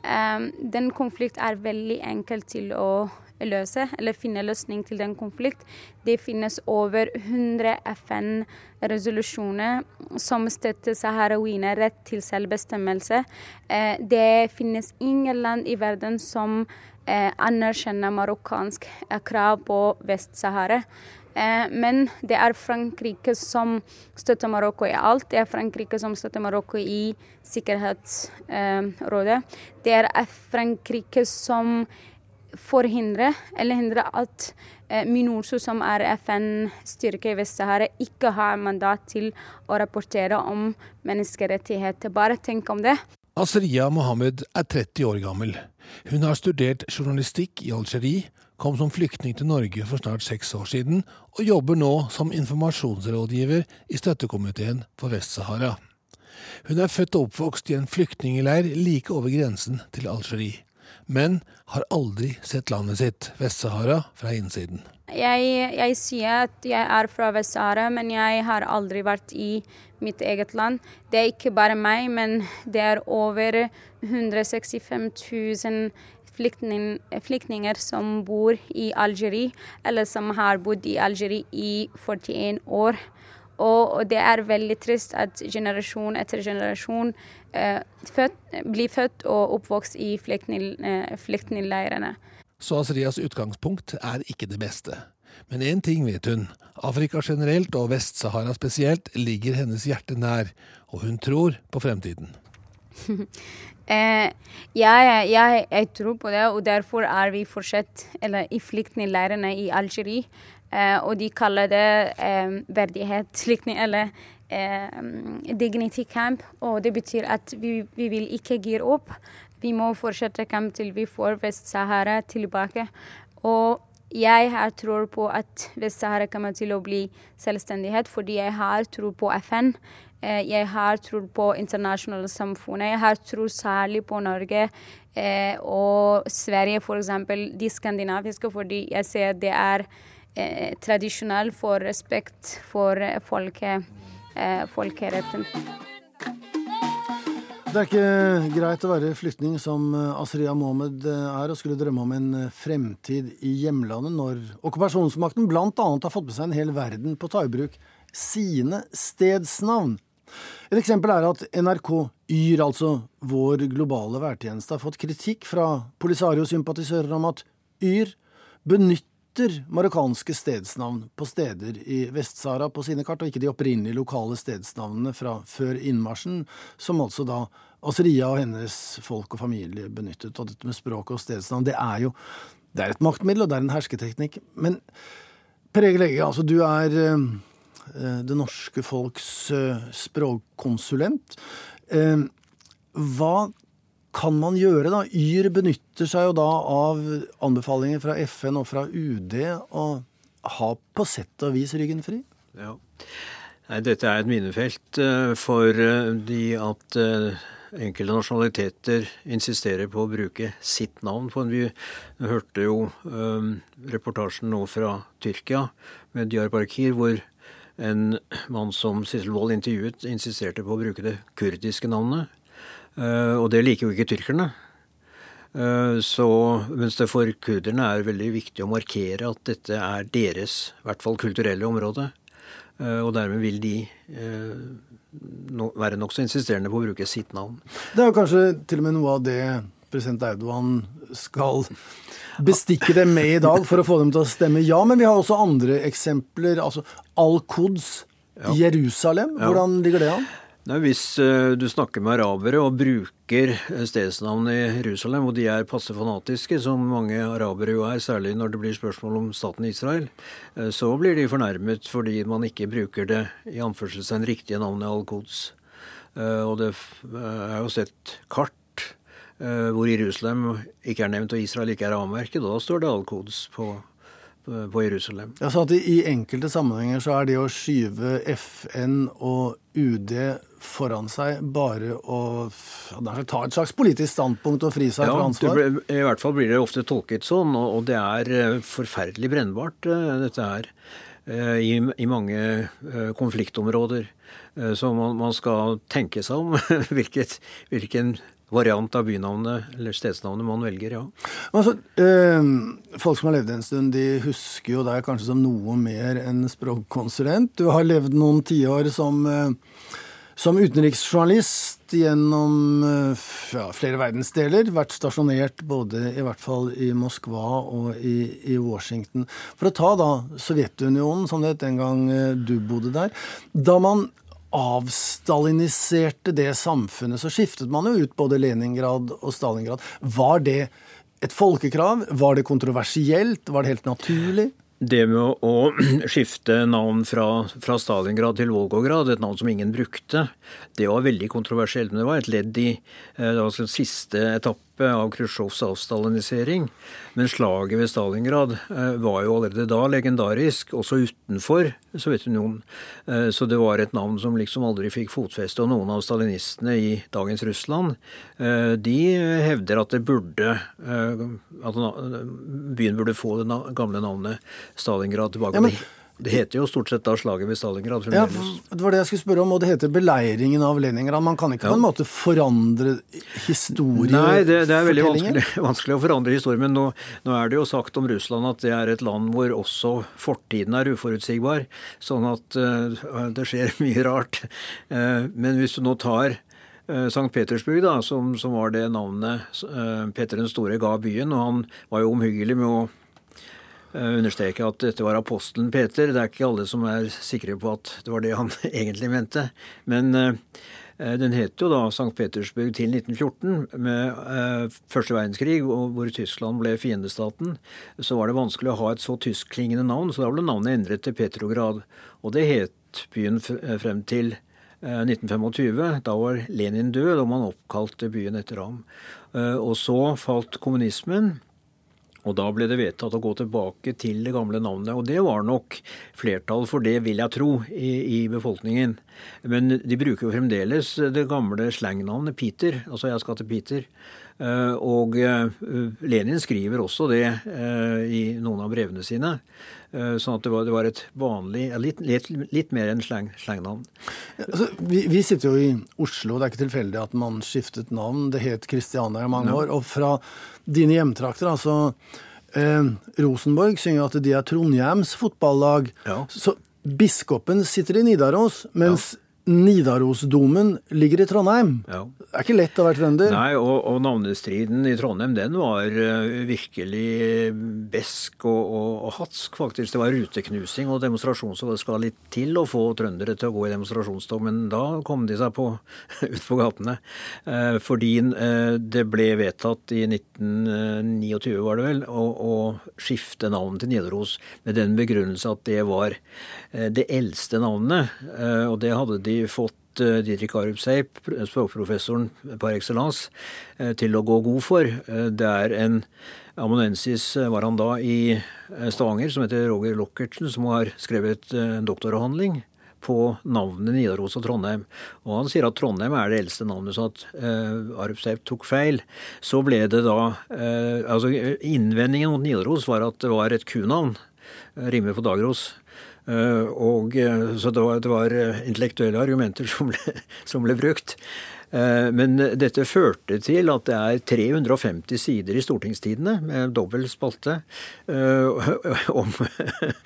Um, den konflikten er veldig enkel til å løse eller finne løsning til den konflikt. Det finnes over 100 FN-resolusjoner som støtter saharawiene rett til selvbestemmelse. Uh, det finnes ingen land i verden som uh, anerkjenner marokkansk krav på Vest-Sahara. Eh, men det er Frankrike som støtter Marokko i alt. Det er Frankrike som støtter Marokko i Sikkerhetsrådet. Det er Frankrike som forhindrer eller hindrer at eh, MINURSO, som er FN-styrke i Vest-Sahara, ikke har mandat til å rapportere om menneskerettigheter. Bare tenk om det.
Asria Mohammed er 30 år gammel. Hun har studert journalistikk i Algerie kom som flyktning til Norge for snart seks år siden, og jobber nå som informasjonsrådgiver i støttekomiteen for Vest-Sahara. Hun er født og oppvokst i en flyktningleir like over grensen til Algerie, men har aldri sett landet sitt, Vest-Sahara, fra innsiden.
Jeg, jeg, sier at jeg er fra Vest-Sahara, men jeg har aldri vært i mitt eget land. Det er ikke bare meg, men det er over 165 000 flyktning, flyktninger som bor i Algerie, eller som har bodd i Algerie i 41 år. Og det er veldig trist at generasjon etter generasjon eh, født, blir født og oppvokst i eh, flyktningleirene.
Så Asrias utgangspunkt er ikke det beste. Men én ting vet hun. Afrika generelt og Vest-Sahara spesielt ligger hennes hjerte nær, og hun tror på fremtiden.
Eh, jeg, jeg, jeg, tror på det, og derfor er vi fortsatt eller, i flyktningleirene i Algerie. Eh, og de kaller det eh, verdighetsflyktning, eller eh, dignity camp. Og det betyr at vi, vi vil ikke gire opp. Vi må fortsette kamp til vi får Vest-Sahara tilbake. Og jeg har tro på at Vest-Sahara kommer til å bli selvstendighet, fordi jeg har tro på FN. Eh, jeg har tro på internasjonale samfunnet. Jeg har tro særlig på Norge eh, og Sverige, f.eks. De skandinaviske, fordi jeg ser det er eh, tradisjonelt for respekt for folke, eh, folkeretten.
Det er ikke greit å være flyktning som Asriya Mohammed er, og skulle drømme om en fremtid i hjemlandet når okkupasjonsmakten bl.a. har fått med seg en hel verden på å ta i bruk sine stedsnavn. Et eksempel er at NRK Yr, altså vår globale værtjeneste, har fått kritikk fra Polisario-sympatisører om at Yr benytter marokkanske stedsnavn på steder i Vest-Sahara på sine kart, og ikke de opprinnelige lokale stedsnavnene fra før innmarsjen, som altså da Asria og hennes folk og familie benyttet. Og dette med språk og stedsnavn, det er jo det er et maktmiddel, og det er en hersketeknikk. Men Per Egil altså du er Eh, det norske folks eh, språkkonsulent. Eh, hva kan man gjøre, da? Yr benytter seg jo da av anbefalinger fra FN og fra UD og har på sett og vis ryggen fri?
Ja. Nei, dette er et minefelt fordi at enkelte nasjonaliteter insisterer på å bruke sitt navn. For vi hørte jo reportasjen nå fra Tyrkia med Diyarbakir, hvor en mann som Sissel Wold intervjuet, insisterte på å bruke det kurdiske navnet. Eh, og det liker jo ikke tyrkerne. Eh, så, mens det for kurderne er veldig viktig å markere at dette er deres, i hvert fall kulturelle område. Eh, og dermed vil de være nokså insisterende på å bruke sitt navn.
Det er jo kanskje til og med noe av det president Erdogan skal bestikke dem med i dag for å få dem til å stemme ja. Men vi har også andre eksempler. altså Al-Quds, ja. Jerusalem. Hvordan ligger det an?
Nei, hvis uh, du snakker med arabere og bruker stedsnavnet i Jerusalem, og de er passe fanatiske, som mange arabere jo er, særlig når det blir spørsmål om staten Israel, uh, så blir de fornærmet fordi man ikke bruker det i anførselstegn riktige navnet Al-Quds. Og det er jo sett kart Eh, hvor Jerusalem ikke er nevnt og Israel ikke er avmerket. Da står det Al-Quds på, på, Jerusalem.
Ja, så at I enkelte sammenhenger så er det å skyve FN og UD foran seg bare å ta et slags politisk standpunkt og fri seg ja, fra ansvar?
Ble, I hvert fall blir det ofte tolket sånn, og, og det er eh, forferdelig brennbart, eh, dette her. I, i mange konfliktområder. Så man, man, skal tenke seg om hvilket, hvilken variant av bynavnet eller stedsnavnet man velger, ja.
Altså, eh, folk som har levd en stund, de husker jo deg kanskje som noe mer enn språkkonsulent. Du har levd noen tiår som, eh, som utenriksjournalist gjennom eh, ja, flere verdensdeler. Vært stasjonert både i hvert fall i Moskva og i, i Washington. For å ta da Sovjetunionen, som det het den gang eh, du bodde der. Da man avstaliniserte det samfunnet, så skiftet man jo ut både Leningrad og Stalingrad. Var det et folkekrav? Var det kontroversielt? Var det helt naturlig?
Det med å skifte navn fra, fra Stalingrad til Volgograd, et navn som ingen brukte, det var veldig kontroversielt. Men det var et ledd i eh, det var siste etappe av Khrusjtsjovs avstalinisering. Men slaget ved Stalingrad eh, var jo allerede da legendarisk, også utenfor Sovjetunionen. Eh, så det var et navn som liksom aldri fikk fotfeste. Og noen av stalinistene i dagens Russland, eh, de hevder at det burde At byen burde få det gamle navnet Stalingrad tilbake. Ja, men det heter jo stort sett da slaget ved Stalingrad.
Ja, det var det jeg skulle spørre om, og det heter beleiringen av Leningrad. Man kan ikke ja. på en måte forandre historie?
Nei, det, det er veldig vanskelig, vanskelig, å forandre historie. Men nå, nå, er det jo sagt om Russland at det er et land hvor også fortiden er uforutsigbar. Sånn at uh, det skjer mye rart. Uh, men hvis du nå tar uh, St. Petersburg, da, som, som, var det navnet Peter den store ga byen, og han var jo omhyggelig med å Eh, understreke at dette var apostelen Peter. Det er ikke alle som er sikre på at det var det han egentlig mente. Men eh, den het jo da St. Petersburg til 1914, med eh, første verdenskrig, hvor Tyskland ble fiendestaten. Så var det vanskelig å ha et så tyskklingende navn, så da ble navnet endret til Petrograd. Og det het byen frem til 1925. Da var Lenin død, og man oppkalte byen etter ham. Og så falt kommunismen. Og da ble det vedtatt å gå tilbake til det gamle navnet. Og det var nok flertall for det, vil jeg tro, i, i befolkningen. Men de bruker jo fremdeles det gamle slangnavnet Peter. Altså jeg skal til Peter. Eh, og eh, Lenin skriver også det eh, i noen av brevene sine. Sånn at det var, det var et vanlig litt, litt, litt mer enn slang, slangnavn.
Altså, vi, vi, sitter jo i Oslo. Det er ikke tilfeldig at man skiftet navn. Det het Kristiania i mange ja. år. Og fra dine hjemtrakter, altså eh, Rosenborg synger at de er Trondheims fotballag. Ja. Så biskopen sitter i Nidaros, mens ja. Nidarosdomen ligger i Trondheim. Ja. Det er ikke lett å være trønder.
Nei, og, og navnestriden i Trondheim den var uh, virkelig besk og, og, og, hatsk, faktisk. Det var ruteknusing og demonstrasjon, så det skal litt til å få trøndere til å gå i demonstrasjonstog. Men da kom de seg på, ut på gatene. Uh, fordi uh, det ble vedtatt i 1929, var det vel, å, å skifte navn til Nidaros med den begrunnelse at det var det eldste navnet. og det hadde de fått eh, Didrik Arup Seip, språkprofessoren par excellence, eh, til å gå god for. Eh, det er en amanuensis var han da i Stavanger som heter Roger Lockertsen, som har skrevet en doktoravhandling på navnet Nidaros og Trondheim. Og han sier at Trondheim er det eldste navnet, så at uh, Arup Seip tok feil. Så ble det da uh, Altså innvendingen mot Nidaros var at det var et kunavn. Rimer på Dagros. Eh, og, eh, så det var, det var, eh, intellektuelle argumenter som ble, som ble brukt. Men dette førte til at det er 350 sider i stortingstidene med dobbel spalte om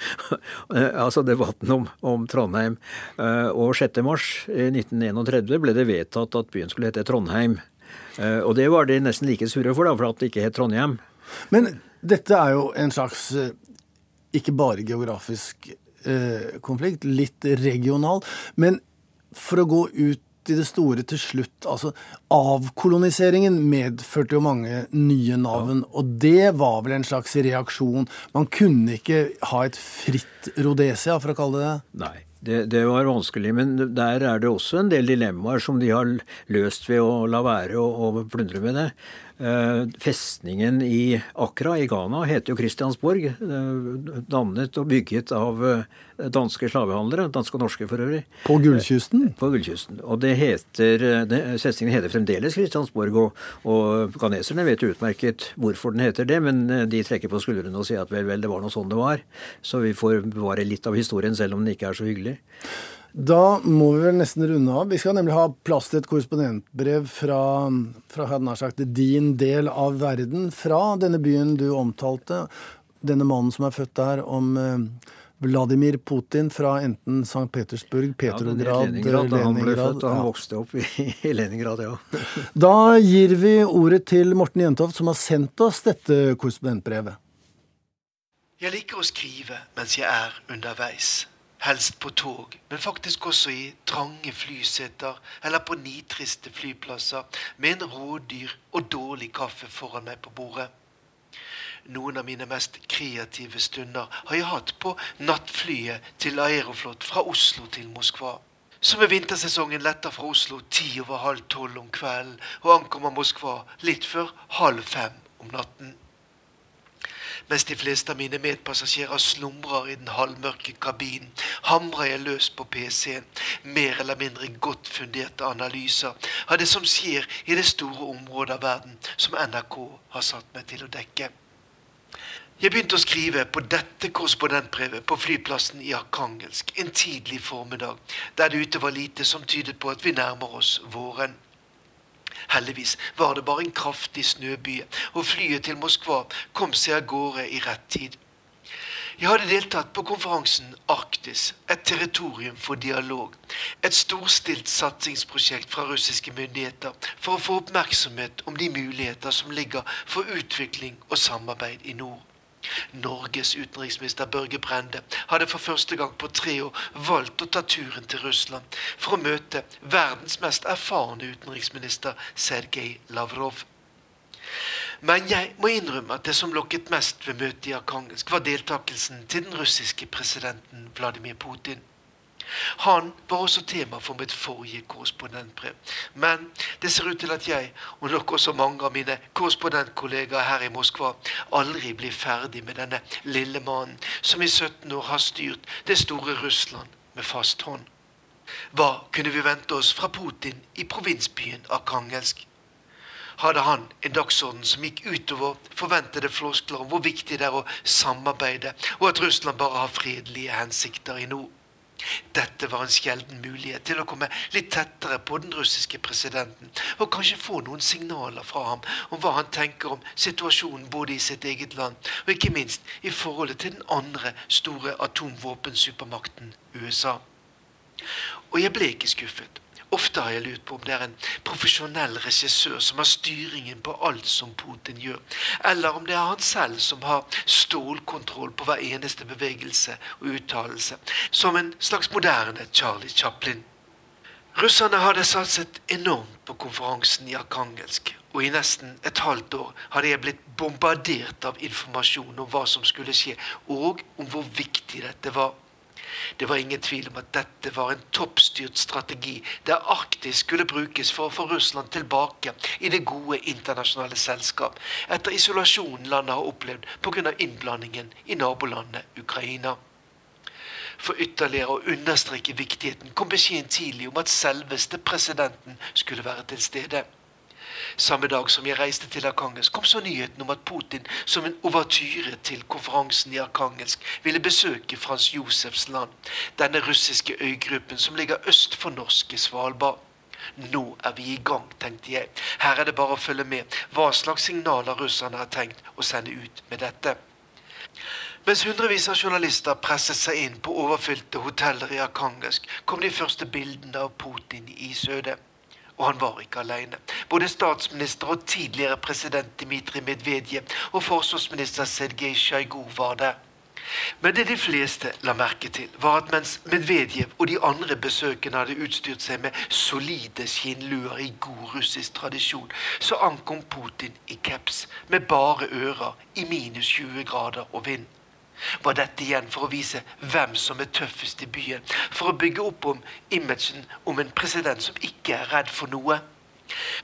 altså debatten om, om Trondheim. Og 6. mars 1931 ble det vedtatt at byen skulle hete Trondheim. Og det var de nesten like sure for, da, for at det ikke het Trondheim.
Men dette er jo en slags ikke bare geografisk eh, konflikt, litt regional. Men for å gå ut i det store til slutt altså Avkoloniseringen medførte jo mange nye navn, ja. og det var vel en slags reaksjon. Man kunne ikke ha et fritt Rhodesia, for å kalle det det.
Nei. Det, det, var vanskelig, men der er det også en del dilemmaer som de har løst ved å la være å, å plundre med det. Eh, festningen i Accra i Ghana heter jo Christiansborg. Eh, dannet og bygget av eh, danske slavehandlere. Danske og norske, for øvrig.
På Gullkysten?
På Gullkysten. Og det heter, det, festningen heter fremdeles Christiansborg. Og, og ghaneserne vet utmerket hvorfor den heter det, men de trekker på skuldrene og sier at vel, vel, det var noe sånn det var. Så vi får bevare litt av historien, selv om den ikke er så hyggelig.
Da må vi vel nesten runde av. Vi skal nemlig ha plass til et korrespondentbrev fra, fra sagt, din del av verden, fra denne byen du omtalte. Denne mannen som er født der, om eh, Vladimir Putin fra enten St. Petersburg, Petrograd,
ja, Leningrad.
Leningrad.
Han ble født, han vokste opp i, i Leningrad, ja.
da gir vi ordet til Morten Jentoft, som har sendt oss dette korrespondentbrevet.
Jeg liker å skrive mens jeg er underveis. Helst på tog, men faktisk også i trange flyseter eller på nitriste flyplasser med en rådyr og dårlig kaffe foran meg på bordet. Noen av mine mest kreative stunder har jeg hatt på nattflyet til Aeroflot fra Oslo til Moskva. Så med vintersesongen letter fra Oslo ti over halv tolv om kvelden og ankommer Moskva litt før halv fem om natten. Mens de fleste av mine medpassasjerer slumrer i den halvmørke kabinen, hamrer jeg løs på PC-en. Mer eller mindre godt funderte analyser av det som skjer i det store området av verden som NRK har satt meg til å dekke. Jeg begynte å skrive på dette korrespondentbrevet på flyplassen i Arkangelsk en tidlig formiddag, der det ute var lite som tydet på at vi nærmer oss våren. Heldigvis var det bare en kraftig snøby, og flyet til Moskva kom seg av gårde i rett tid. Jeg hadde deltatt på konferansen Arktis, et territorium for dialog. Et storstilt satsingsprosjekt fra russiske myndigheter for å få oppmerksomhet om de muligheter som ligger for utvikling og samarbeid i nord. Norges utenriksminister Børge Brende hadde for første gang på tre år valgt å ta turen til Russland for å møte verdens mest erfarne utenriksminister Sergej Lavrov. Men jeg må innrømme at det som lokket mest ved møtet i Arkangelsk, var deltakelsen til den russiske presidenten Vladimir Putin. Han var også tema for mitt forrige korrespondentbrev. Men det ser ut til at jeg, og nok også mange av mine korrespondentkollegaer her i Moskva, aldri blir ferdig med denne lille mannen som i 17 år har styrt det store Russland med fast hånd. Hva kunne vi vente oss fra Putin i provinsbyen Arkangelsk? hadde han en dagsorden som gikk utover forventede floskler om hvor viktig det er å samarbeide, og at Russland bare har fredelige hensikter i nord. Dette var en sjelden mulighet til å komme litt tettere på den russiske presidenten, og kanskje få noen signaler fra ham om hva han tenker om situasjonen både i sitt eget land, og ikke minst i forholdet til den andre store atomvåpensupermakten USA. Og jeg ble ikke skuffet. Ofte har jeg lurt på om det er en profesjonell regissør som har styringen på alt som Putin gjør, eller om det er han selv som har stålkontroll på hver eneste bevegelse og uttalelse, som en slags moderne Charlie Chaplin. Russerne hadde satset enormt på konferansen i Arkangelsk, og i nesten et halvt år hadde jeg blitt bombardert av informasjon om hva som skulle skje, og om hvor viktig dette var. Det var ingen tvil om at dette var en toppstyrt strategi der Arktis skulle brukes for å få Russland tilbake i det gode internasjonale selskap etter isolasjonen landet har opplevd pga. innblandingen i nabolandet Ukraina. For ytterligere å understreke viktigheten kom beskjeden tidlig om at selveste presidenten skulle være til stede. Samme dag som jeg reiste til Arkangelsk, kom så nyheten om at Putin som en overtyre til konferansen i Arkangelsk ville besøke Frans Josefs land, denne russiske øygruppen som ligger øst for norske Svalbard. Nå er vi i gang, tenkte jeg. Her er det bare å følge med hva slags signaler russerne har tenkt å sende ut med dette. Mens hundrevis av journalister presset seg inn på overfylte hoteller i Arkangelsk, kom de første bildene av Putin i isødet. Og han var ikke alene. Både statsminister og tidligere president Dmitrij Medvedev og forsvarsminister Sergej Sjajgu var der. Men det de fleste la merke til, var at mens Medvedev og de andre besøkende hadde utstyrt seg med solide skinnluer i god russisk tradisjon, så ankom Putin i caps med bare ører i minus 20 grader og vind. Var dette igjen for å vise hvem som er tøffest i byen? For å bygge opp om imagen om en president som ikke er redd for noe?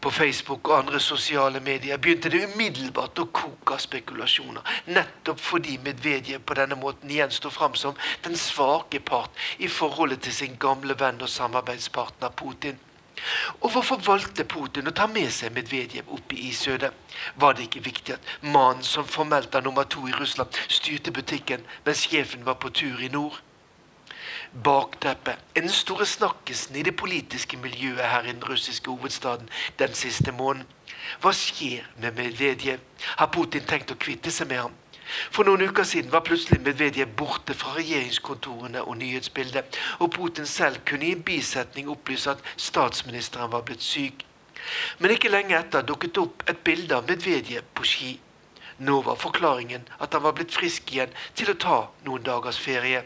På Facebook og andre sosiale medier begynte det umiddelbart å koke av spekulasjoner, nettopp fordi Medvedev på denne måten igjen står fram som den svake part i forholdet til sin gamle venn og samarbeidspartner Putin. Og hvorfor valgte Putin å ta med seg Medvedev opp i isødet? Var det ikke viktig at mannen som formelt er nummer to i Russland, styrte butikken mens sjefen var på tur i nord?
bakteppet er den store snakkisen i det politiske miljøet her i den russiske hovedstaden den siste måneden. Hva skjer med Medvedev? Har Putin tenkt å kvitte seg med ham? For noen uker siden var plutselig Medvedev borte fra regjeringskontorene og nyhetsbildet, og Putin selv kunne i en bisetning opplyse at statsministeren var blitt syk. Men ikke lenge etter dukket opp et bilde av Medvedev på ski. Nå var forklaringen at han var blitt frisk igjen til å ta noen dagers ferie.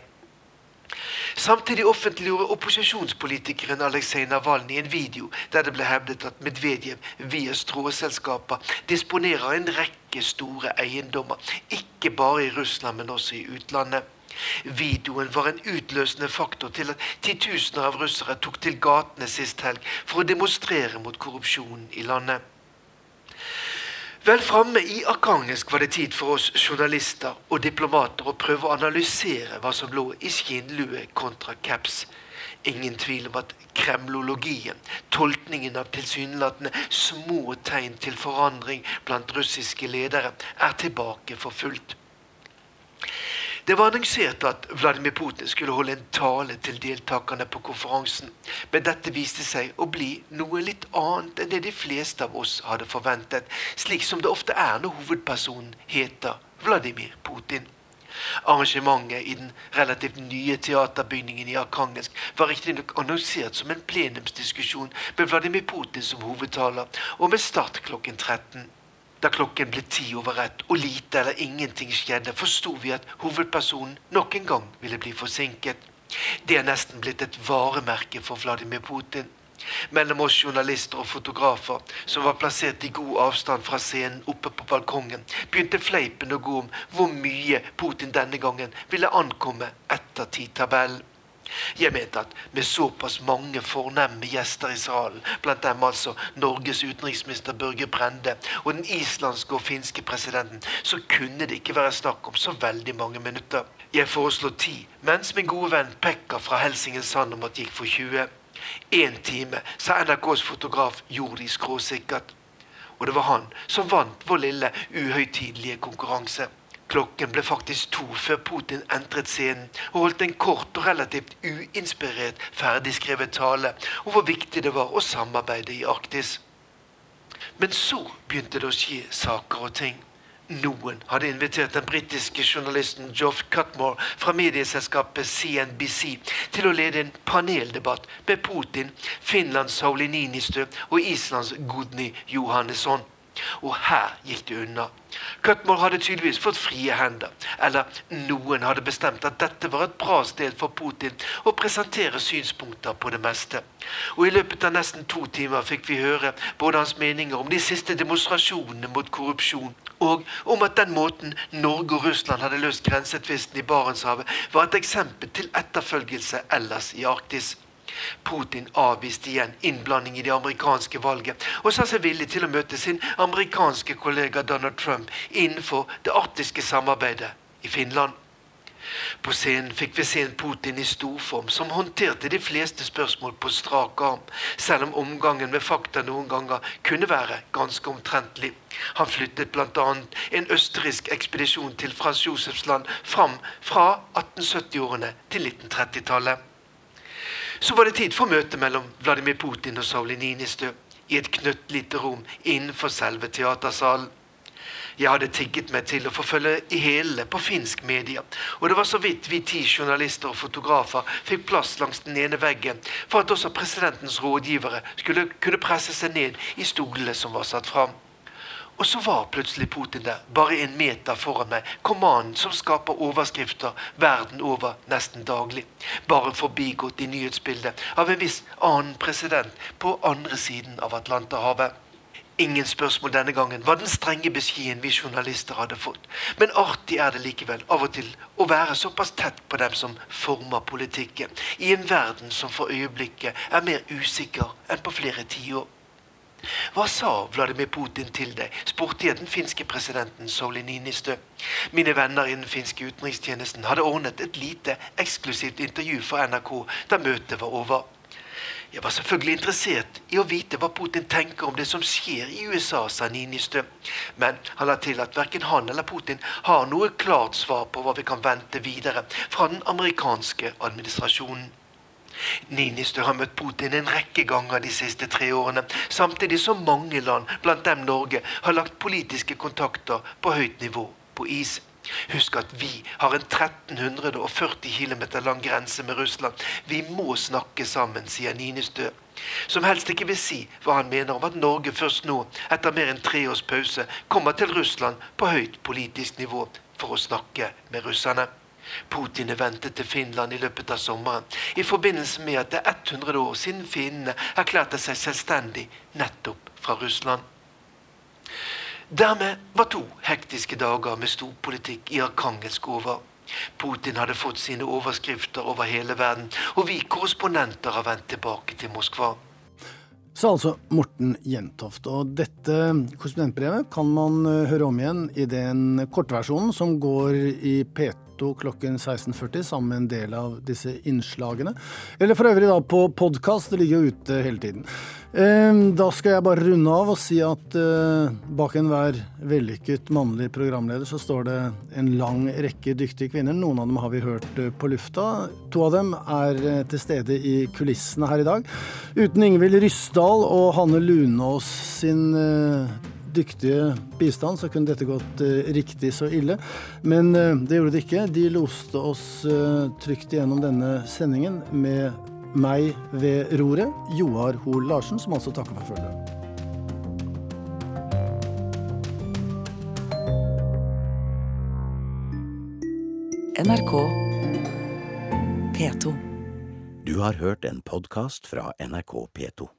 Samtidig offentliggjorde opposisjonspolitikeren Aleksej Navalnyj en video der det ble hevdet at Medvedev via stråselskaper disponerer en rekke store eiendommer, ikke bare i Russland, men også i utlandet. Videoen var en utløsende faktor til at titusener av russere tok til gatene sist helg for å demonstrere mot korrupsjonen i landet. Vel framme i Arkangelsk var det tid for oss journalister og diplomater å prøve å analysere hva som lå i skinnlue kontra caps. Ingen tvil om at kremlologien, tolkningen av tilsynelatende små tegn til forandring blant russiske ledere, er tilbake for fullt. Det var annonsert at Vladimir Putin skulle holde en tale til deltakerne på konferansen, men dette viste seg å bli noe litt annet enn det de fleste av oss hadde forventet, slik som det ofte er når hovedpersonen heter Vladimir Putin. Arrangementet i den relativt nye teaterbygningen i Arkangelsk var riktignok annonsert som en plenumsdiskusjon med Vladimir Putin som hovedtaler, og med start klokken 13. Da klokken ble ti over ett og lite eller ingenting skjedde, forsto vi at hovedpersonen nok en gang ville bli forsinket. Det er nesten blitt et varemerke for Vladimir Putin. Mellom oss journalister og fotografer, som var plassert i god avstand fra scenen oppe på balkongen, begynte fleipen å gå om hvor mye Putin denne gangen ville ankomme etter tidtabellen. Jeg mente at med såpass mange fornemme gjester i salen, blant dem altså Norges utenriksminister Børge Brende og den islandske og finske presidenten, så kunne det ikke være snakk om så veldig mange minutter. Jeg foreslo ti, mens min gode venn Pekka fra Helsingen Sandemat gikk for 20. Én time, sa NRKs fotograf Jordi skråsikkert. Og det var han som vant vår lille uhøytidelige konkurranse. Klokken ble faktisk to før Putin entret scenen og holdt en kort og relativt uinspirert ferdigskrevet tale om hvor viktig det var å samarbeide i Arktis. Men så begynte det å skje saker og ting. Noen hadde invitert den britiske journalisten Joff Cutmore fra medieselskapet CNBC til å lede en paneldebatt med Putin, Finlands Sauli Ninistø og Islands Gudny Johannesson. Og her gikk det unna. Cutmore hadde tydeligvis fått frie hender. Eller noen hadde bestemt at dette var et bra sted for Putin å presentere synspunkter på det meste. Og i løpet av nesten to timer fikk vi høre både hans meninger om de siste demonstrasjonene mot korrupsjon, og om at den måten Norge og Russland hadde løst grensetvisten i Barentshavet, var et eksempel til etterfølgelse ellers i Arktis. Putin avviste igjen innblanding i det amerikanske valget, og sa seg villig til å møte sin amerikanske kollega Donald Trump innenfor det arktiske samarbeidet i Finland. På scenen fikk vi se en Putin i storform som håndterte de fleste spørsmål på strak arm, selv om omgangen med fakta noen ganger kunne være ganske omtrentlig. Han flyttet bl.a. en østerriksk ekspedisjon til Frans Josefs land fram fra 1870-årene til 1930-tallet. Så var det tid for møte mellom Vladimir Putin og Sauli Ninistø i et knøttlite rom innenfor selve teatersalen. Jeg hadde tigget meg til å få følge i hele på finsk media, og det var så vidt vi ti journalister og fotografer fikk plass langs den ene veggen for at også presidentens rådgivere skulle kunne presse seg ned i stolene som var satt fram. Og så var plutselig Putin der, bare en meter foran meg, Kommanden som skaper overskrifter verden over nesten daglig. Bare forbigått i nyhetsbildet av en viss annen president på andre siden av Atlanterhavet. Ingen spørsmål denne gangen var den strenge beskjeden vi journalister hadde fått. Men artig er det likevel av og til å være såpass tett på dem som former politikken, i en verden som for øyeblikket er mer usikker enn på flere tiår. Hva sa Vladimir Putin til deg, spurte jeg den finske presidenten Sauli Ninistø. Mine venner i den finske utenrikstjenesten hadde ordnet et lite, eksklusivt intervju for NRK da møtet var over. Jeg var selvfølgelig interessert i å vite hva Putin tenker om det som skjer i USA, sa Ninistø. Men han la til at verken han eller Putin har noe klart svar på hva vi kan vente videre fra den amerikanske administrasjonen. Ninistø har møtt Putin en rekke ganger de siste tre årene, samtidig som mange land, blant dem Norge, har lagt politiske kontakter på høyt nivå på is. Husk at vi har en 1340 km lang grense med Russland. Vi må snakke sammen, sier Ninistø. Som helst ikke vil si hva han mener om at Norge først nå, etter mer enn tre års pause, kommer til Russland på høyt politisk nivå for å snakke med russerne. Putin er ventet til Finland i løpet av sommeren, i forbindelse med at det er 100 år siden finnene erklærte seg selvstendig nettopp fra Russland. Dermed var to hektiske dager med storpolitikk i Arkangelsk over. Putin hadde fått sine overskrifter over hele verden, og vi korrespondenter har vendt tilbake til Moskva.
Sa altså Morten Jentoft. Og dette korrespondentbrevet kan man eh, høre om igjen i den kortversjonen som går i P2 klokken 16.40 sammen med en del av disse innslagene. Eller for øvrig da på podkast. Det ligger jo ute hele tiden. Ehm, da skal jeg bare runde av og si at uh, bak enhver vellykket mannlig programleder så står det en lang rekke dyktige kvinner. Noen av dem har vi hørt uh, på lufta. To av dem er uh, til stede i kulissene her i dag. Uten Ingvild Ryssdal og Hanne Lunås sin dyktige bistand, så kunne dette gått riktig så ille. Men det gjorde det ikke. De loste oss trygt igjennom denne sendingen med meg ved roret, Joar Hoel Larsen, som altså takker for følget.
NRK P2.
Du har hørt en podkast fra NRK P2.